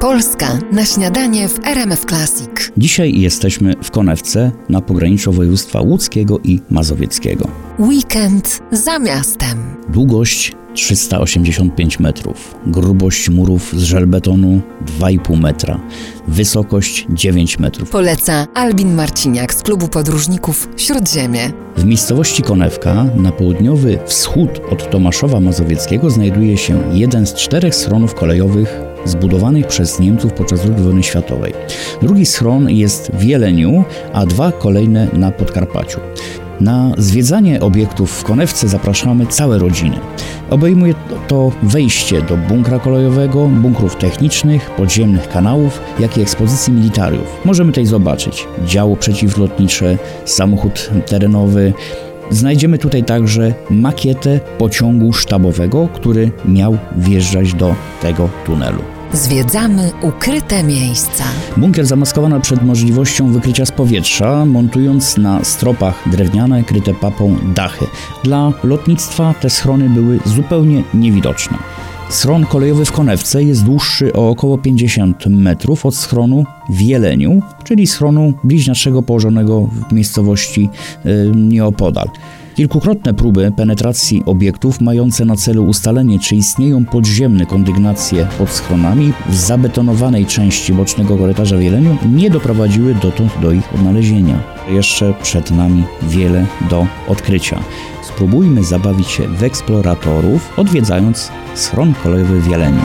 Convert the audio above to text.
Polska na śniadanie w RMF Classic. Dzisiaj jesteśmy w Konewce na pograniczu województwa łódzkiego i mazowieckiego. Weekend za miastem. Długość 385 metrów, grubość murów z żelbetonu 2,5 metra, wysokość 9 metrów. Poleca Albin Marciniak z klubu podróżników Śródziemie. W miejscowości Konewka na południowy wschód od Tomaszowa Mazowieckiego znajduje się jeden z czterech schronów kolejowych zbudowanych przez Niemców podczas II wojny światowej. Drugi schron jest w Jeleniu, a dwa kolejne na Podkarpaciu. Na zwiedzanie obiektów w Konewce zapraszamy całe rodziny. Obejmuje to wejście do bunkra kolejowego, bunkrów technicznych, podziemnych kanałów, jak i ekspozycji militariów. Możemy tutaj zobaczyć działo przeciwlotnicze, samochód terenowy. Znajdziemy tutaj także makietę pociągu sztabowego, który miał wjeżdżać do tego tunelu. Zwiedzamy ukryte miejsca. Bunkier zamaskowano przed możliwością wykrycia z powietrza, montując na stropach drewniane kryte papą dachy. Dla lotnictwa te schrony były zupełnie niewidoczne. Schron kolejowy w Konewce jest dłuższy o około 50 metrów od schronu w Jeleniu, czyli schronu bliźniaczego położonego w miejscowości y, nieopodal. Kilkukrotne próby penetracji obiektów mające na celu ustalenie, czy istnieją podziemne kondygnacje pod schronami w zabetonowanej części bocznego korytarza w Jeleniu nie doprowadziły dotąd do ich odnalezienia. Jeszcze przed nami wiele do odkrycia. Spróbujmy zabawić się w eksploratorów, odwiedzając schron kolejowy w Jeleniu.